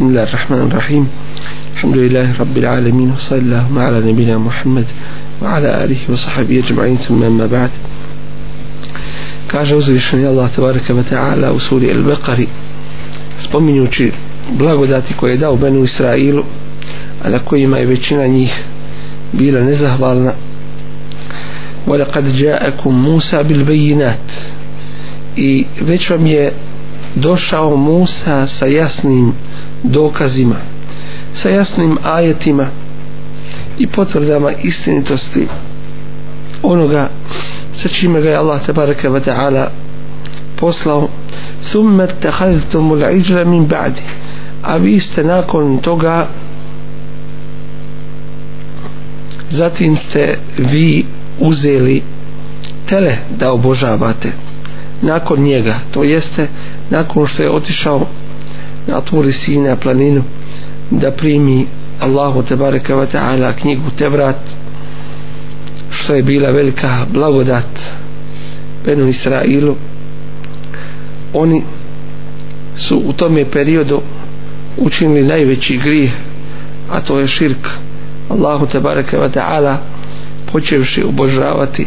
بسم الله الرحمن الرحيم. الحمد لله رب العالمين وصلى الله على نبينا محمد وعلى آله وصحبه أجمعين. ثم أما بعد كاجة وزرشني الله تبارك وتعالى وصولي البقري spominju či blagodati koje je dao Benu Israilu a na kojima je većina njih bila nezahvalna. وَلَقَدْ جَاءَكُمْ مُوسَى بِالْبَيِّنَاتِ. I već vam je došao Musa sa jasnim dokazima sa jasnim ajetima i potvrdama istinitosti onoga sa čime ga je Allah tabaraka wa ta'ala poslao. Thumma tahadhtumu l'ijla min ba'di. A vi ste nakon toga zatim ste vi uzeli tele da obožavate nakon njega to jeste nakon što je otišao na Turi Sina planinu da primi Allahu tebareka wa ta'ala knjigu Tevrat što je bila velika blagodat Benu Israilu. Oni su u tome periodu učinili najveći grih a to je širk Allahu tebareka wa ta'ala počevši obožavati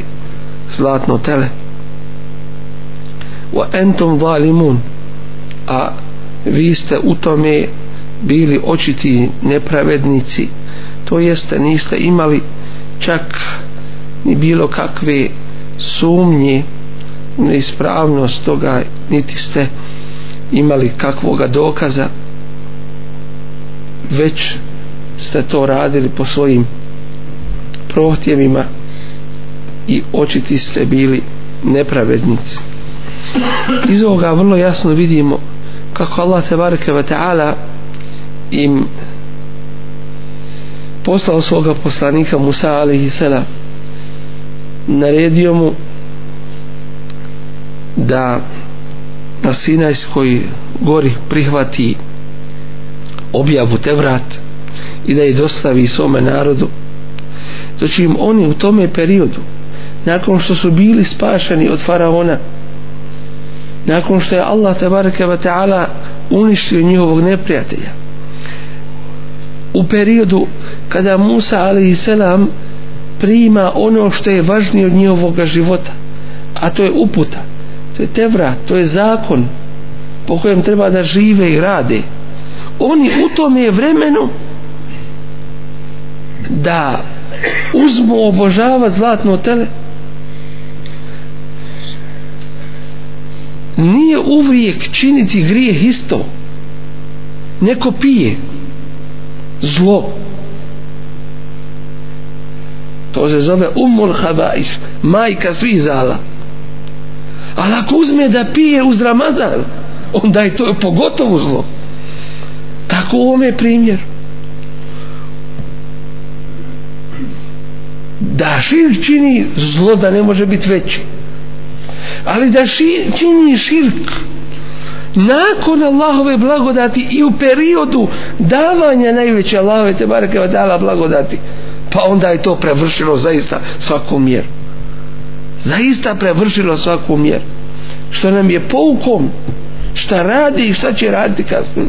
zlatno tele. Wa entum zalimun a vi ste u tome bili očiti nepravednici to jeste niste imali čak ni bilo kakve sumnje na neispravnost toga niti ste imali kakvoga dokaza već ste to radili po svojim prohtjevima i očiti ste bili nepravednici. Iz ovoga vrlo jasno vidimo kako Allah tebareke ve ta'ala im poslao svoga poslanika Musa alaihi salam naredio mu da na Sinajskoj gori prihvati objavu Tevrat i da je dostavi svome narodu. Znači, to oni u tome periodu nakon što su bili spašeni od faraona nakon što je Allah tabaraka wa ta'ala uništio njihovog neprijatelja. U periodu kada Musa alaihi selam prima ono što je važnije od njihovog života a to je uputa to je tevra, to je zakon po kojem treba da žive i rade oni u tom je vremenu da uzmu obožava zlatno tele nije uvijek činiti grijeh isto. Neko pije zlo. To se zove umul habais majka svih zala. Ali ako uzme da pije uz Ramazan onda je to pogotovo zlo. Tako u ovome primjer. Da šir čini zlo da ne može biti veći ali da ši, čini širk nakon Allahove blagodati i u periodu davanja najveće Allahove te bareke dala blagodati pa onda je to prevršilo zaista svaku mjeru. Zaista prevršilo svaku mjeru. Što nam je poukom šta radi i šta će raditi kasnije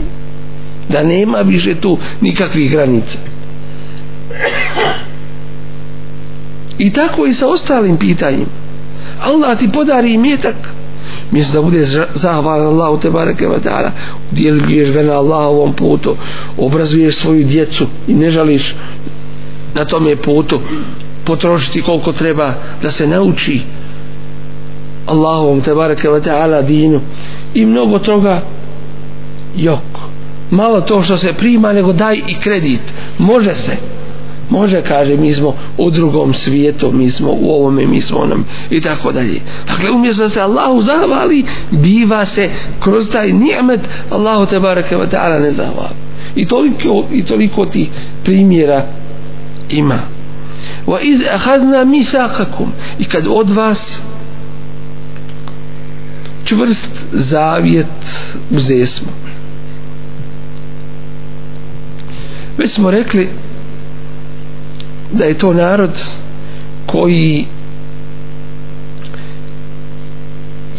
da nema više tu nikakvih granica. I tako i sa ostalim pitanjima. Allah ti podari imetak. Mjesto da bude zahvalan Allahu te bareke ve ta'ala. Djeluješ ga na Allahovom putu obrazuješ svoju djecu i ne žališ na tome putu. Potrošiti koliko treba da se nauči Allahovom te bareke ve ta'ala dinu. I mnogo toga jok. Malo to što se prima nego daj i kredit. Može se može kaže mi smo u drugom svijetu mi smo u ovome mi smo onom i tako dalje. Dakle umjesto da se Allahu zahvali biva se kroz taj nijemet Allahu te bareke wa ta'ala ne zahvali. I toliko, i toliko ti primjera ima. Wa iz ahadna misakakum i kad od vas čvrst zavjet uzesmo. Već smo rekli da je to narod koji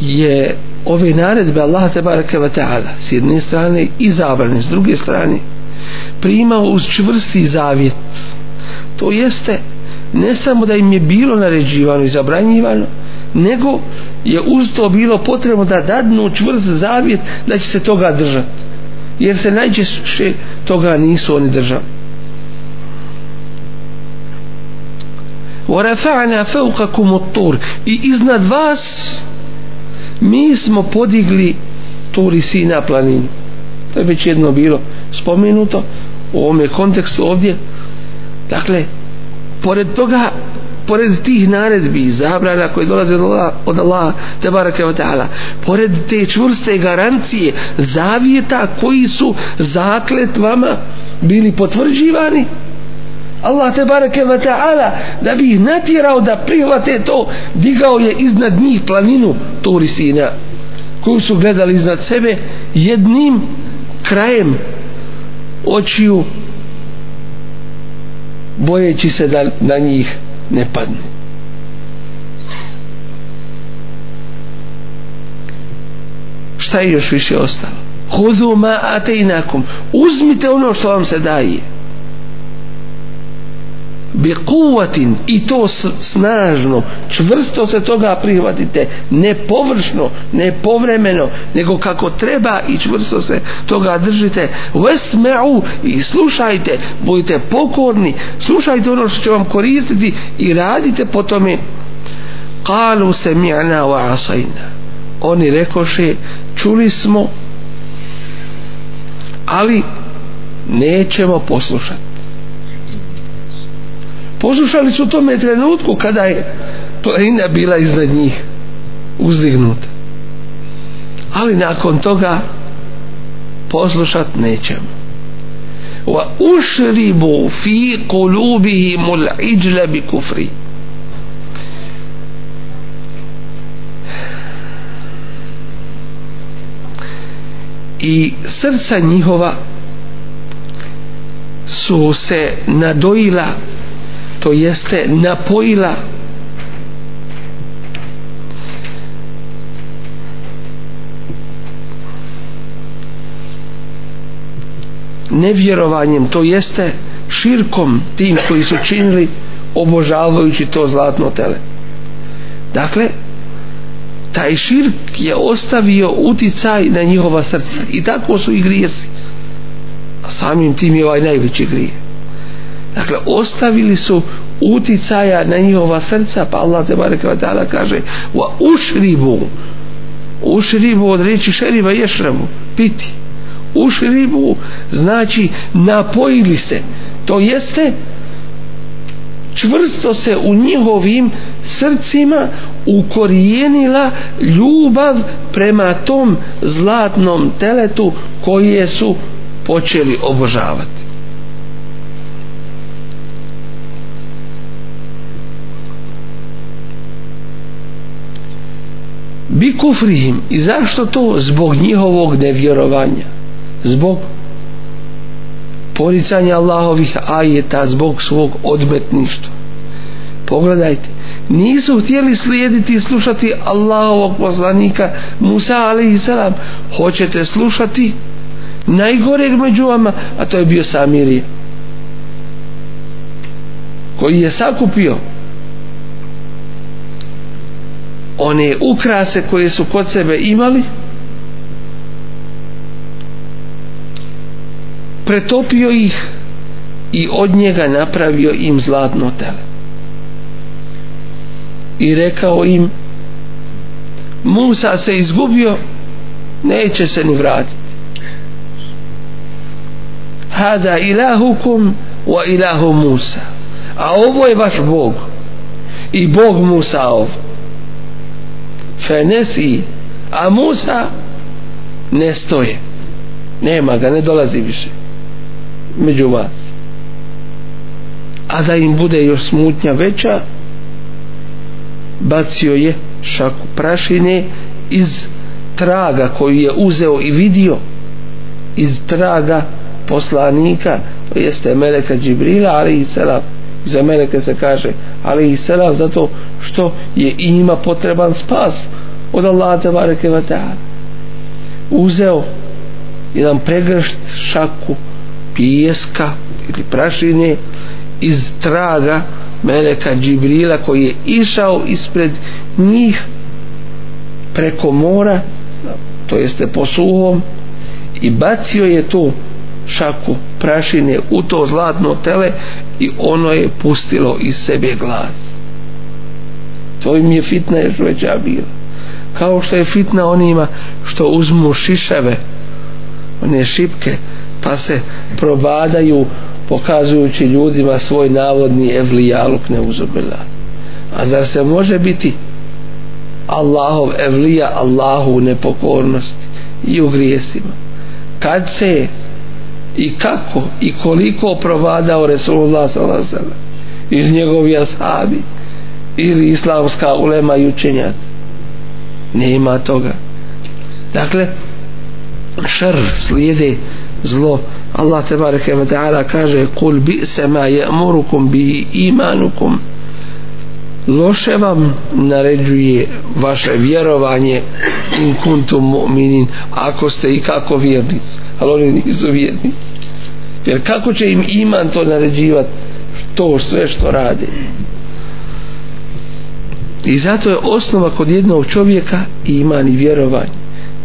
je ove naredbe Allaha te bareke ve taala s jedne strane i zabrane s druge strane primao uz čvrsti zavjet. To jeste ne samo da im je bilo naređivano i zabranjivano nego je uz to bilo potrebno da dadnu čvrst zavjet da će se toga držati jer se najčešće toga nisu oni držali. ورفعنا فوقكم الطور i iznad vas mi smo podigli turi sina planinu to je već jedno bilo spomenuto u ovome kontekstu ovdje dakle pored toga pored tih naredbi i zabrana koje dolaze od Allaha, od Allaha te barake wa ta'ala pored te čvrste garancije zavjeta koji su zaklet vama bili potvrđivani Allah te bareke ve ta'ala da bi ih natjerao da prihvate to digao je iznad njih planinu Turisina koju su gledali iznad sebe jednim krajem očiju bojeći se da na njih ne padne. Šta je još više ostalo? Huzu ma atejnakum. Uzmite ono što vam se daje bi kuvatin i to snažno čvrsto se toga prihvatite ne površno, ne povremeno nego kako treba i čvrsto se toga držite. Vesme'u i slušajte budite pokorni slušajte ono što će vam koristiti i radite po tome. Kalu se mi'na wa asajna. Oni rekoše čuli smo ali nećemo poslušati poslušali su tome trenutku kada je planina bila iznad njih uzdignuta. Ali nakon toga poslušat nećemo. Wa ušribu fi kulubihim ul iđle bi kufri. I srca njihova su se nadojila to jeste napojila. Nevjerovanjem to jeste širkom tim koji su činili obožavajući to zlatno tele. Dakle taj širk je ostavio uticaj na njihova srca i tako su i grijesi. A samim tim je ovaj najveći grije dakle ostavili su uticaja na njihova srca pa Allah te bareke wa ta'ala kaže wa ušribu. Ušribu od reči šeriba ješrabu piti. Ušribu znači napojili se to jeste čvrsto se u njihovim srcima ukorijenila ljubav prema tom zlatnom teletu koje su počeli obožavati. Bi kufrihim. I zašto to? Zbog njihovog nevjerovanja. Zbog poricanja Allahovih ajeta zbog svog odmetništva. Pogledajte nisu htjeli slijediti i slušati Allahovog poslanika Musa alaihi salam. Hoćete slušati najgoreg među vama a to je bio Samirija koji je sakupio one ukrase koje su kod sebe imali pretopio ih i od njega napravio im zlatno tele. I rekao im Musa se izgubio neće se ni vratiti. Hada ilahukum wa ilahu Musa. A ovo je vaš Bog i Bog Musa ovo fenesi a Musa ne stoje. Nema ga, ne dolazi više među vas. A da im bude još smutnja veća bacio je šaku prašine iz traga koju je uzeo i vidio iz traga poslanika to jeste Meleka Džibrila ali i selam za Meleke se kaže ali i selam zato što je ima potreban spas od Allaha te bareke ve uzeo jedan pregršt šaku pijeska ili prašine iz traga Meleka Džibrila koji je išao ispred njih preko mora to jeste po suhom i bacio je tu šaku prašine u to zlatno tele i ono je pustilo iz sebe glas. To im je fitna još veća bila. Kao što je fitna onima što uzmu šiševe one šipke pa se probadaju pokazujući ljudima svoj navodni evlijaluk neuzubila. A zar se može biti Allahov evlija Allahu u nepokornosti i u grijesima? Kad se i kako? I koliko provadao Resulullah sallallahu iz njegovi ashabi? Ili islamska ulema i učenjac nema toga. Dakle šr slijede zlo. Allah te bareke ve taala kaže kul bi sema ya'murukum bi imanukum loše vam naređuje vaše vjerovanje in kuntum mu'minin ako ste i kako vjernici ali oni nisu vjernici. Jer kako će im iman to naređivati to sve što radi i zato je osnova kod jednog čovjeka iman i vjerovanje.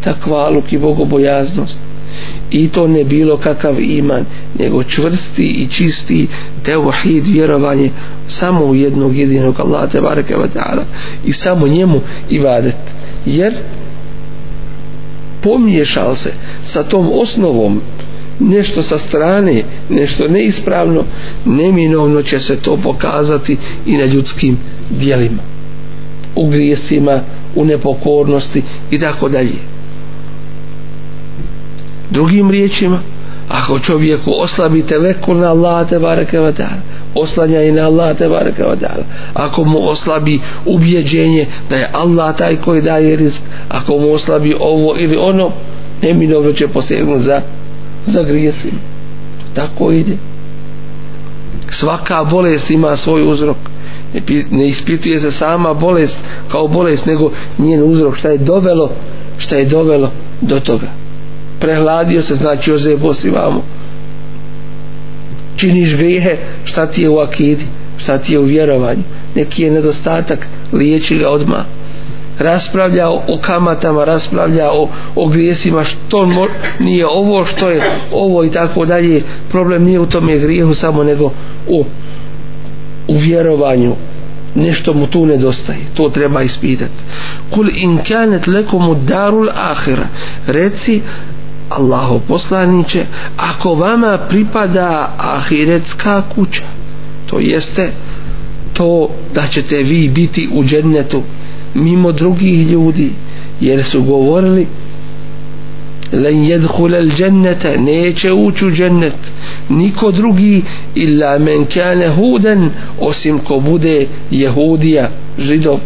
Takvaluk i bogobojaznost i to ne bilo kakav iman nego čvrsti i čisti teuhid vjerovanje samo u jednog jedinog Allaha te bareke ta'ala. I samo njemu ibadet. Jer pomiješal se sa tom osnovom nešto sa strane nešto neispravno neminovno će se to pokazati i na ljudskim dijelima u grijesima u nepokornosti i tako dalje drugim riječima ako čovjeku oslabi tevekul na Allah te bareke ve ta'ala oslanja i na Allah te bareke ve ta'ala ako mu oslabi ubjeđenje da je Allah taj koji daje rizik ako mu oslabi ovo ili ono neminovno će posegnuti za, za grijesima. Tako ide. Svaka bolest ima svoj uzrok. Ne ispituje se sama bolest kao bolest nego njen uzrok šta je dovelo šta je dovelo do toga prehladio se znači ozebo si vamo. Činiš grehe šta ti je u akidi šta ti je u vjerovanju? Neki je nedostatak liječi ga odmah. Raspravlja o kamatama raspravlja o, o grijesima što mo, nije ovo što je ovo i tako dalje. Problem nije u tome grijehu samo nego u u vjerovanju. Nešto mu tu nedostaje to treba ispitati. Kul in kanet lekomu darul ahira. Reci Allaho poslaniće ako vama pripada ahiretska kuća to jeste to da ćete vi biti u džennetu mimo drugih ljudi jer su govorili len jedhul al džennete neće ući u džennet niko drugi illa men kane huden osim ko bude jehudija židov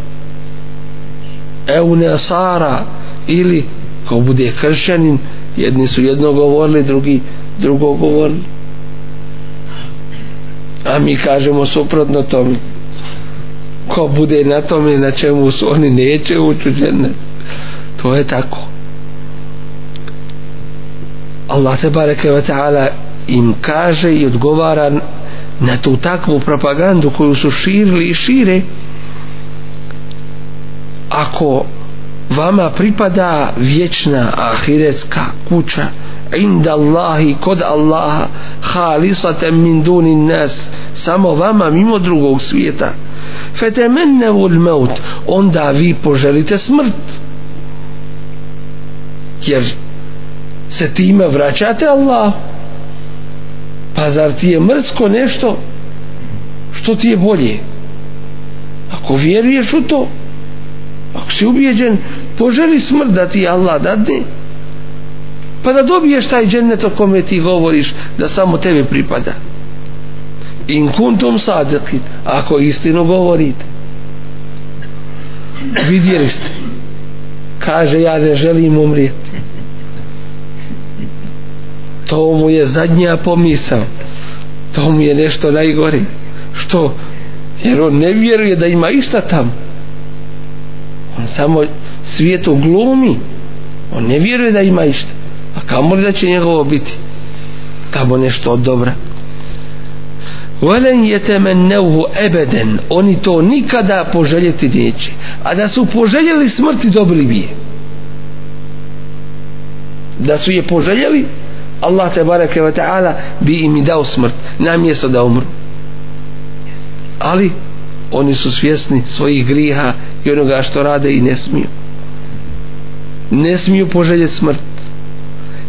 eu sara ili ko bude kršćanin jedni su jedno govorili drugi drugo govorili. A mi kažemo suprotno tome. Ko bude na tome na čemu su oni neće ući u džennet. To je tako. Allah te bareke ve taala im kaže i odgovara na tu takvu propagandu koju su širili i šire. Ako vama pripada vječna ahiretska kuća inda Allahi kod Allaha halisatem min dunin nas samo vama mimo drugog svijeta. Fetemennevu l-maut onda vi poželite smrt. Jer se time vraćate Allah pa zar ti je mrsko nešto što ti je bolje? Ako vjeruješ u to ako si ubijeđen poželi smrt da ti Allah dadne pa da dobiješ taj džennet o kome ti govoriš da samo tebe pripada. In kuntum sadiqin ako istinu govorite. Vidjeli ste kaže ja ne želim umrijeti to mu je zadnja pomisao. To mu je nešto najgore. Što? Jer on ne vjeruje da ima išta tam on samo svijetu glumi on ne vjeruje da ima išta. A kamoli da će njegovo biti? Tamo nešto od dobra. Velen je temenneuhu ebeden. Oni to nikada poželjeti neće. A da su poželjeli smrti dobili bi je. Da su je poželjeli Allah te bareke ve taala bi im i dao smrt na mjesto da umru. Ali oni su svjesni svojih griha i onoga što rade i ne smiju ne smiju poželjeti smrt.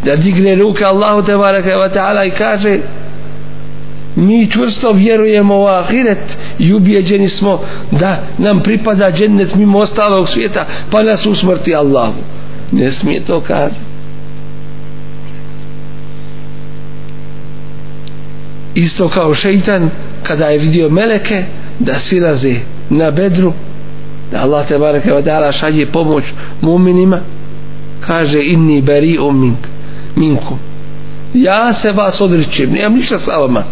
Da digne ruke Allahu te baraka ve taala i kaže mi čvrsto vjerujemo u ahiret i ubijeđeni smo da nam pripada džennet mimo ostalog svijeta pa nas usmrti Allahu. Ne smije to kazati. Isto kao šeitan kada je vidio meleke da silaze na bedru da Allah te bareke wa ta'ala šalje pomoć muminima kaže inni beri mink minkum. Ja se vas odričem nemam ništa sa vama.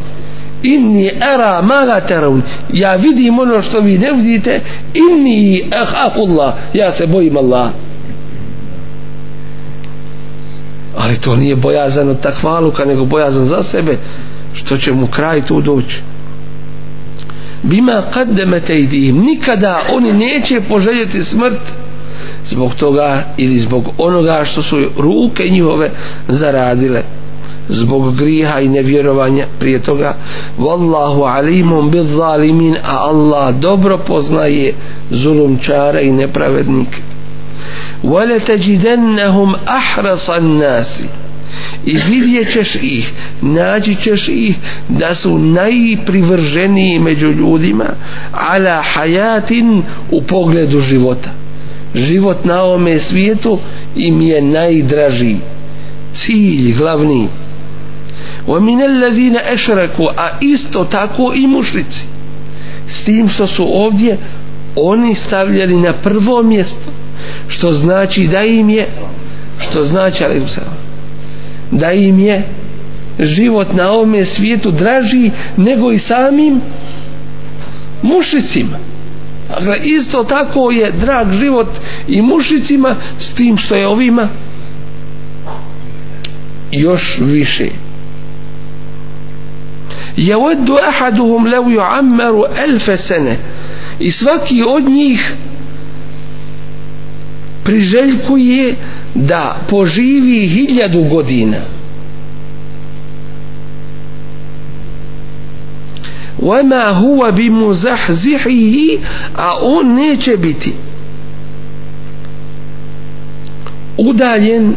Inni ara ma la teraun ja vidim ono što vi ne vidite inni akhafullah ja se bojim Allah ali to nije bojazan od takvaluka nego bojazan za sebe što će mu kraj tu doći. Bima qaddamate idihim nikada oni neće poželjeti smrt zbog toga ili zbog onoga što su ruke njihove zaradile zbog griha i nevjerovanja prije toga. Wallahu alimum bil zalimin a Allah dobro poznaje zulumčare i nepravednike. Wala tajidannahum ahrasan nasi i vidjet ćeš ih naći ćeš ih da su najprivrženiji među ljudima ala hajatin u pogledu života život na ovome svijetu im je najdraži. Cilj glavni. Wa min allazina ashraku a isto tako i mušrici. S tim što su ovdje oni stavljali na prvo mjesto što znači da im je što znači ali da im je život na ovome svijetu draži nego i samim mušicima dakle isto tako je drag život i mušicima s tim što je ovima još više. Yawaddu ahaduhum law yu'ammaru alf sana i svaki od njih priželjkuje da poživi hiljadu godina. وما هو بمزحزحه a on neće biti udaljen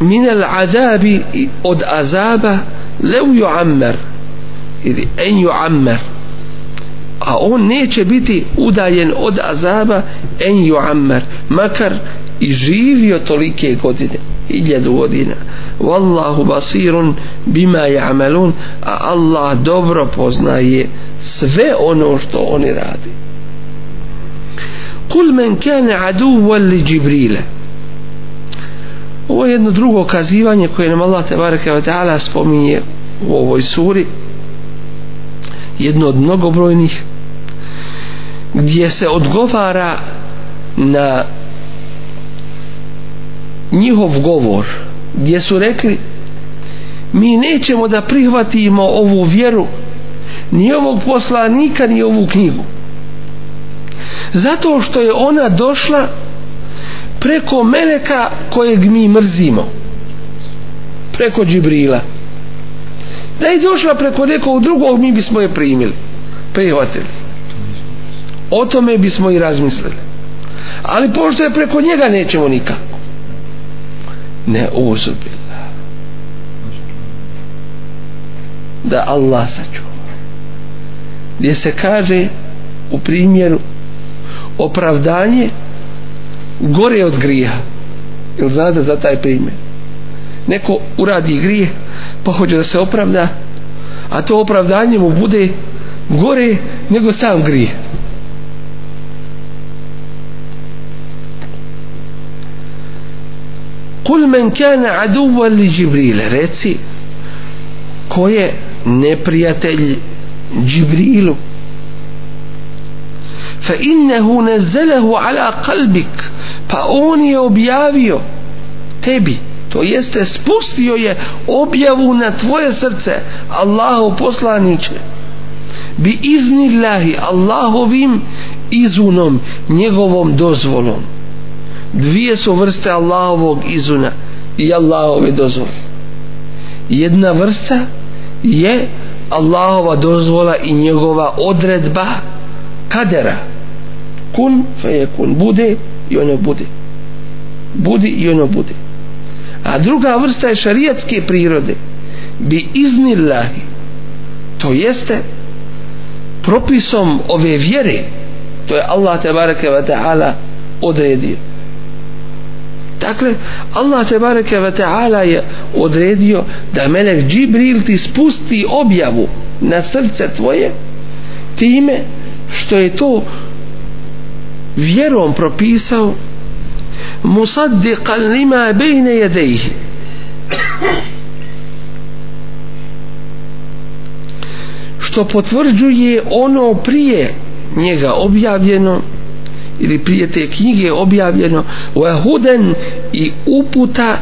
min al azabi od azaba lev yu'ammar ili en yu'ammar a on neće biti udaljen od azaba en yu'ammar makar i živio tolike godine hiljadu godina. Wallahu basirun bima ya'malun a Allah dobro poznaje sve ono što oni radi. Kul men kane aduvan li Džibrile. Ovo je jedno drugo kazivanje koje nam Allah tebareke wa ta'ala spominje u ovoj suri. Jedno od mnogobrojnih gdje se odgovara na njihov govor gdje su rekli mi nećemo da prihvatimo ovu vjeru ni ovog poslanika ni ovu knjigu. Zato što je ona došla preko meleka kojeg mi mrzimo preko Džibrila. Da je došla preko nekog drugog mi bismo je primili prihvatili. O tome bismo i razmislili. Ali pošto je preko njega nećemo nikako ne uzubila da Allah sačuva. Gdje se kaže u primjeru opravdanje gore od grija ili znate za taj primjer? Neko uradi grije pa hoće da se opravda a to opravdanje mu bude gore nego sam grije Kul men kana aduvan li Džibrile, reci, ko je neprijatelj Džibrilu? fa innehu nezelehu ala kalbik pa on je objavio tebi to jeste spustio je objavu na tvoje srce Allahu poslaniće. Bi iznillahi Allahovim izunom njegovom dozvolom dvije su vrste Allahovog izuna i Allahove dozvole. Jedna vrsta je Allahova dozvola i njegova odredba kadera. Kun fe je kun bude i ono bude. Budi i ono bude. A druga vrsta je šarijatske prirode. Bi iznillahi to jeste propisom ove vjere to je Allah tebareke ve ta'ala odredio dakle Allah te bareke ve ta'ala je odredio da melek Džibril ti spusti objavu na srce tvoje time što je to vjerom propisao musaddiqan lima bejne jedejhi. Što potvrđuje ono prije njega objavljeno ili prije te knjige objavljeno wa huden i uputa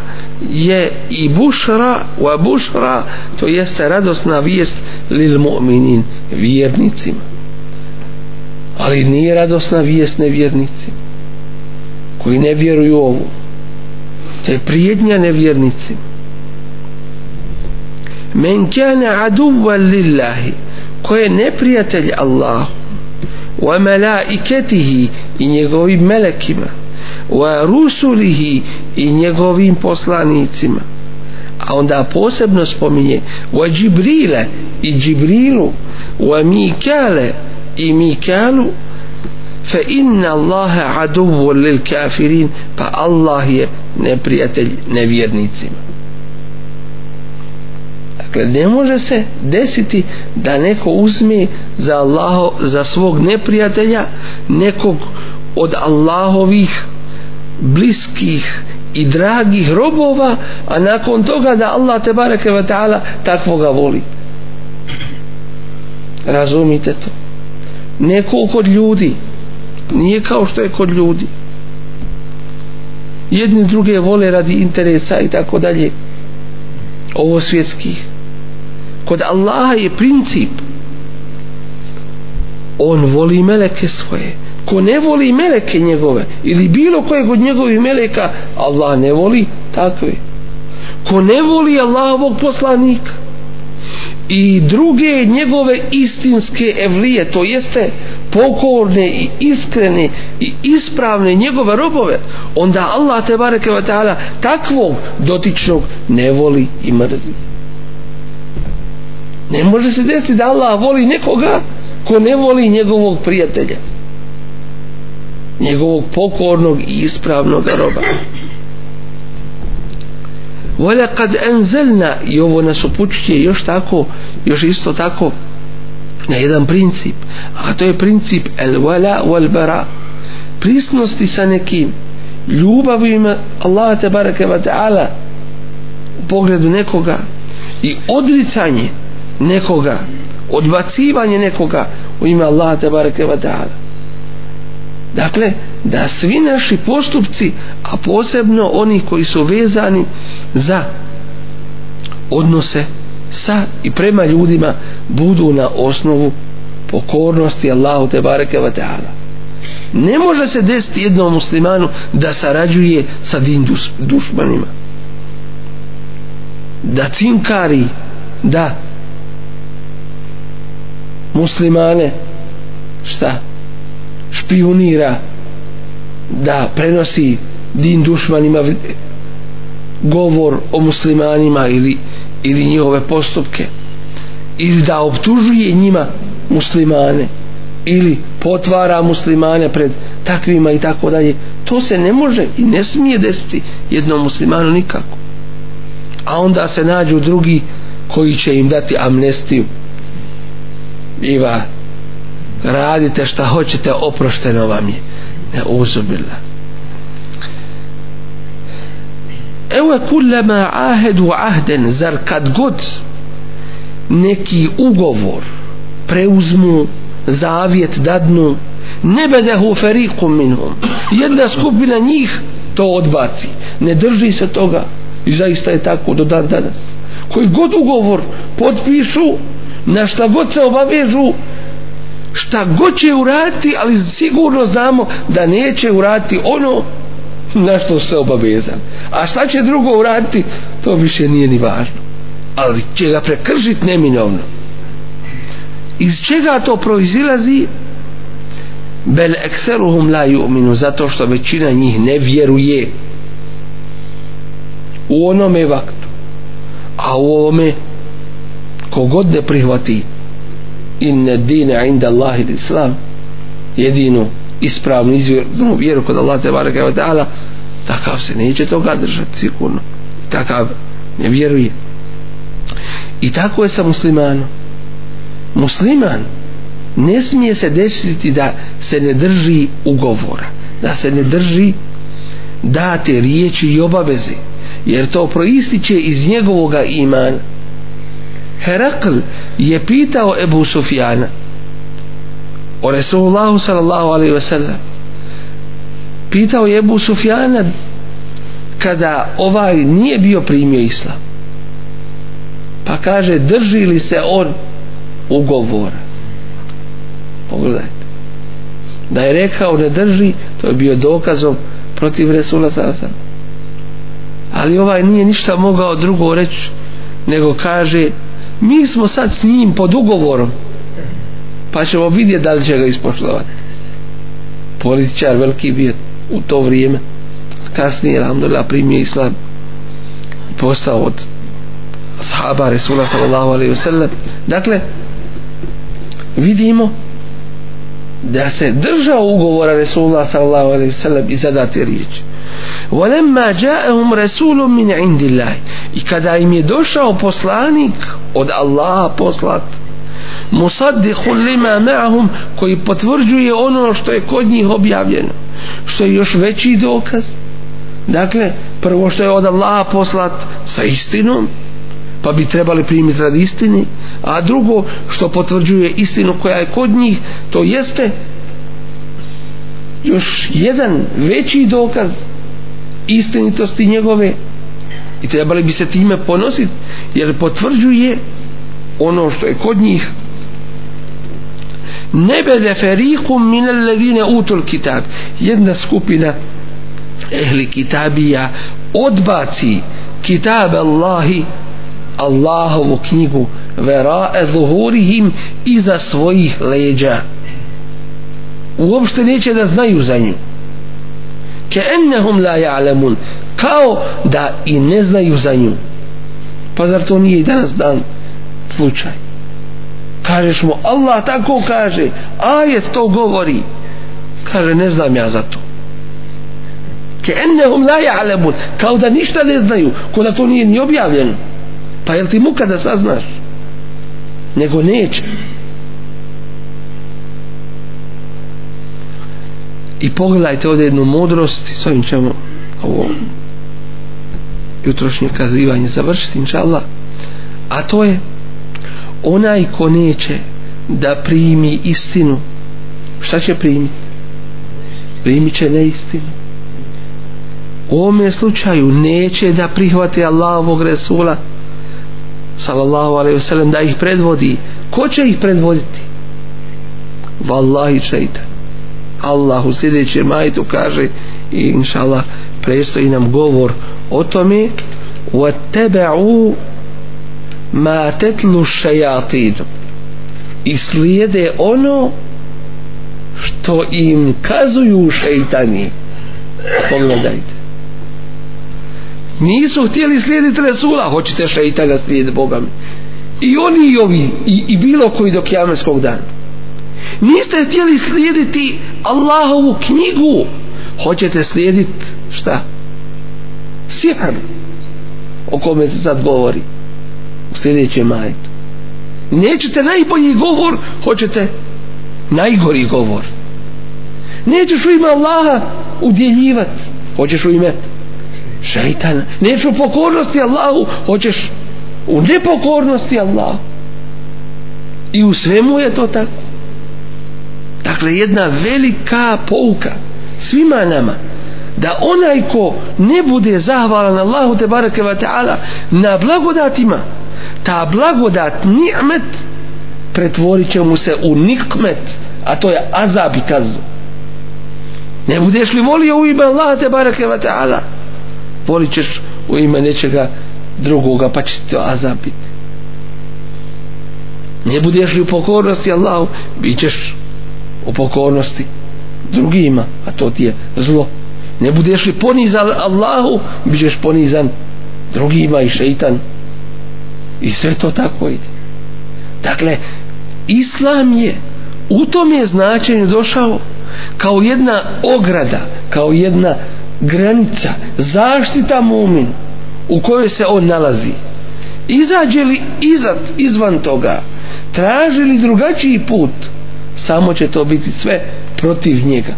je i bušra wa bušra to jeste radosna vijest lil mu'minin vjernicima. Ali nije radosna vijest nevjernicima koji ne vjeruju ovu. To je prijednja nevjernicima. Men kane aduva lillahi ko je neprijatelj Allahu wa malaikatihi i njegovim melekima wa rusulihi i njegovim poslanicima. A onda posebno spominje wa džibrile i džibrilu wa mikale i mikalu fa inna Allaha aduvu lil kafirin pa Allah je neprijatelj nevjernicima dakle ne može se desiti da neko uzme za Allaho, za svog neprijatelja nekog od Allahovih bliskih i dragih robova a nakon toga da Allah te bareke ve taala takvoga voli. Razumite to? Neko kod ljudi nije kao što je kod ljudi. Jedni druge vole radi interesa i tako dalje. Ovo svjetskih kod Allaha je princip. On voli meleke svoje. Ko ne voli meleke njegove ili bilo kojeg od njegovih meleka Allah ne voli takve ko ne voli Allahovog poslanika i druge njegove istinske evlije to jeste pokorne i iskrene i ispravne njegove robove onda Allah te bareke ve taala takvog dotičnog ne voli i mrzi ne može se desiti da Allah voli nekoga ko ne voli njegovog prijatelja. Njegovog pokornog i ispravnog roba. Vole kad enzelna i ovo nas upućuje još tako još isto tako na jedan princip. A to je princip el wala wal bara prisnosti sa nekim ljubavima Allah te bareke ve ta'ala u pogledu nekoga i odricanje nekoga odbacivanje nekoga u ime Allaha te bareke ta'ala dakle da svi naši postupci a posebno oni koji su vezani za odnose sa i prema ljudima budu na osnovu pokornosti Allahu te bareke ta'ala ne može se desiti jednom muslimanu da sarađuje sa din dušmanima da cinkari da muslimane šta špionira da prenosi din dušmanima govor o muslimanima ili, ili njihove postupke. Ili da optužuje njima muslimane. Ili potvara muslimane pred takvima i tako dalje. To se ne može i ne smije desiti jednom muslimanu nikako. A onda se nađu drugi koji će im dati amnestiju iva radite šta hoćete oprošteno vam je. Ne uzubila evo kullama ahedu ahden zar kad god neki ugovor preuzmu zavjet dadnu ne bedehu ferikum minhum. Jedna skupina njih to odbaci. Ne drži se toga. I zaista je tako do dan danas. Koji god ugovor potpišu na šta god se obavežu šta god će uraditi ali sigurno znamo da neće uraditi ono na što se obavezan a šta će drugo uraditi to više nije ni važno. Ali će ga prekršiti neminovno. Iz čega to proizilazi? Bel ekseruhum la yu'minu zato što većina njih ne vjeruje u onome vaktu. A u ovome kogod ne prihvati inne dine inda Allahi islam jedinu ispravnu izvjernu vjeru kod Allah te baraka wa ta'ala takav se neće toga držati sigurno. Takav ne vjeruje. I tako je sa muslimanom. Musliman ne smije se desiti da se ne drži ugovora da se ne drži date riječi i obaveze jer to proističe iz njegovoga imana. Herakl je pitao Ebu Sufjana o Resulullahu sallallahu alaihi ve sellem pitao je Ebu Sufjana kada ovaj nije bio primio islam. Pa kaže drži li se on ugovora? Pogledajte. Da je rekao ne drži to je bio dokazom protiv Resula sallallahu ali ovaj nije ništa mogao drugo reći nego kaže mi smo sad s njim pod ugovorom pa ćemo vidjeti da li će ga ispoštovati. Političar veliki bio u to vrijeme kasnije alhamdulillah primio islam postao od sahaba Resula sallallahu alaihi wasallam dakle vidimo da se držao ugovora Resulullah sallallahu alaihi wasallam i zadate riječi. وَلَمَّا جَاءَهُمْ رَسُولٌ مِنْ عِنْدِ اللَّهِ i kada im je došao poslanik od Allaha poslat musaddiqun lima ma'ahum koji potvrđuje ono što je kod njih objavljeno što je još veći dokaz dakle prvo što je od Allaha poslat sa istinom pa bi trebali primiti rad istini a drugo što potvrđuje istinu koja je kod njih to jeste još jedan veći dokaz istinitosti njegove i trebali bi se time ponositi jer potvrđuje ono što je kod njih. Nebede ferikum min alladine utul kitab. Jedna skupina ehli kitabija odbaci kitab Allahi Allahovu knjigu verae zuhurihim iza svojih leđa. Uopšte neće da znaju za nju keennehum la ja'lemun kao da i ne znaju za nju. Pa zar to nije i danas dan slučaj? Kažeš mu Allah tako kaže ajet to govori. Kaže ne znam ja za to. Keennehum la ja'lemun kao da ništa ne znaju ko da to nije ni objavljeno. Pa jel ti muka da saznaš? Nego neće. I pogledajte ovdje jednu mudrost s ovim ćemo ovo jutrošnje kazivanje završiti inša Allah a to je onaj ko neće da primi istinu. Šta će primiti? Primit će neistinu. U ovome slučaju neće da prihvati Allahovog Resula sallallahu alaihi wasallam da ih predvodi. Ko će ih predvoditi? Vallahi šeitan. Allah u sljedećem majtu kaže i inša Allah prestoji nam govor o tome وَتَّبَعُوا مَا تَتْلُ الشَّيَاطِينُ i slijede ono što im kazuju šeitani pogledajte nisu htjeli slijediti Resula hoćete šeitana slijediti Boga i oni i ovi i, i bilo koji do kjameskog dana niste htjeli slijediti Allahovu knjigu. Hoćete slijediti šta? Sihr o kome se sad govori. U sljedećem majetu nećete najbolji govor hoćete najgori govor. Nećeš u ime Allaha udjeljivat, hoćeš u ime šeitana. Nećeš u pokornosti Allahu hoćeš u nepokornosti Allahu. I u svemu je to tako dakle jedna velika pouka svima nama da onaj ko ne bude zahvalan Allahu te bareke ve ta'ala na blagodatima ta blagodat ni'met pretvorit će mu se u nikmet a to je azab i kaznu. Ne budeš li volio u ime Allaha te bareke ve ta'ala volit ćeš u ime nečega drugoga pa će to azab biti. Ne budeš li u pokornosti Allahu bit ćeš u pokornosti drugima a to ti je zlo. Ne budeš li ponizan Allahu bićeš ponizan drugima i šeitan. I sve to tako ide. Dakle Islam je u tom je značenju došao kao jedna ograda kao jedna granica zaštita mumin u kojoj se on nalazi. Izađe li izad, izvan toga traži li drugačiji put samo će to biti sve protiv njega.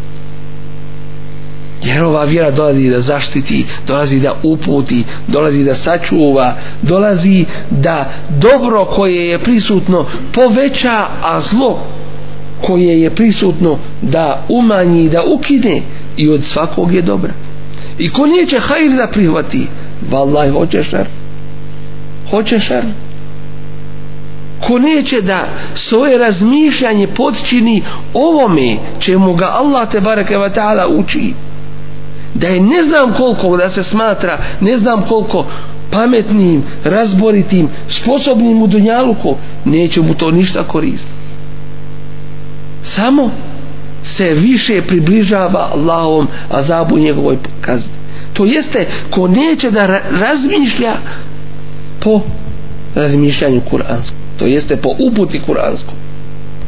Jer ova vjera dolazi da zaštiti dolazi da uputi dolazi da sačuva dolazi da dobro koje je prisutno poveća a zlo koje je prisutno da umanji da ukine i od svakog je dobra. I ko neće hajr da prihvati? Vallaj hoće šar? Hoće šar? Ko neće da svoje razmišljanje podčini ovome čemu ga Allah te bareke ve ta'ala uči. Da je ne znam koliko da se smatra ne znam koliko pametnim, razboritim sposobnim u dunjaluku neće mu to ništa koristiti. Samo se više približava Allahovom azabu njegovoj kazni. To jeste ko neće da razmišlja po razmišljanju kuranskom to jeste po uputi kuransku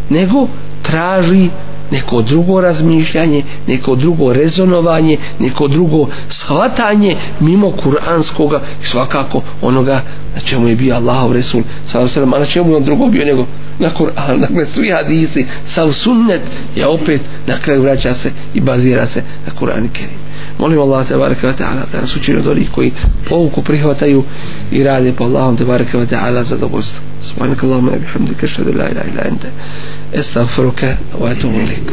nego traži neko drugo razmišljanje, neko drugo rezonovanje, neko drugo shvatanje mimo kuranskoga i svakako onoga na čemu je bio Allahov Resul sallam, a na čemu je on drugo bio nego na Kur'an, dakle svi hadisi sal sunnet je opet na kraju vraća se i bazira se na Kur'an i Kerim. Molim Allah te baraka wa ta'ala da nas učini od onih koji povuku prihvataju i rade po Allahom te baraka wa ta'ala za dobrost subhanak Allahuma i bihamdika šadu la ilaha ila ente استغفرك وأتوب إليك.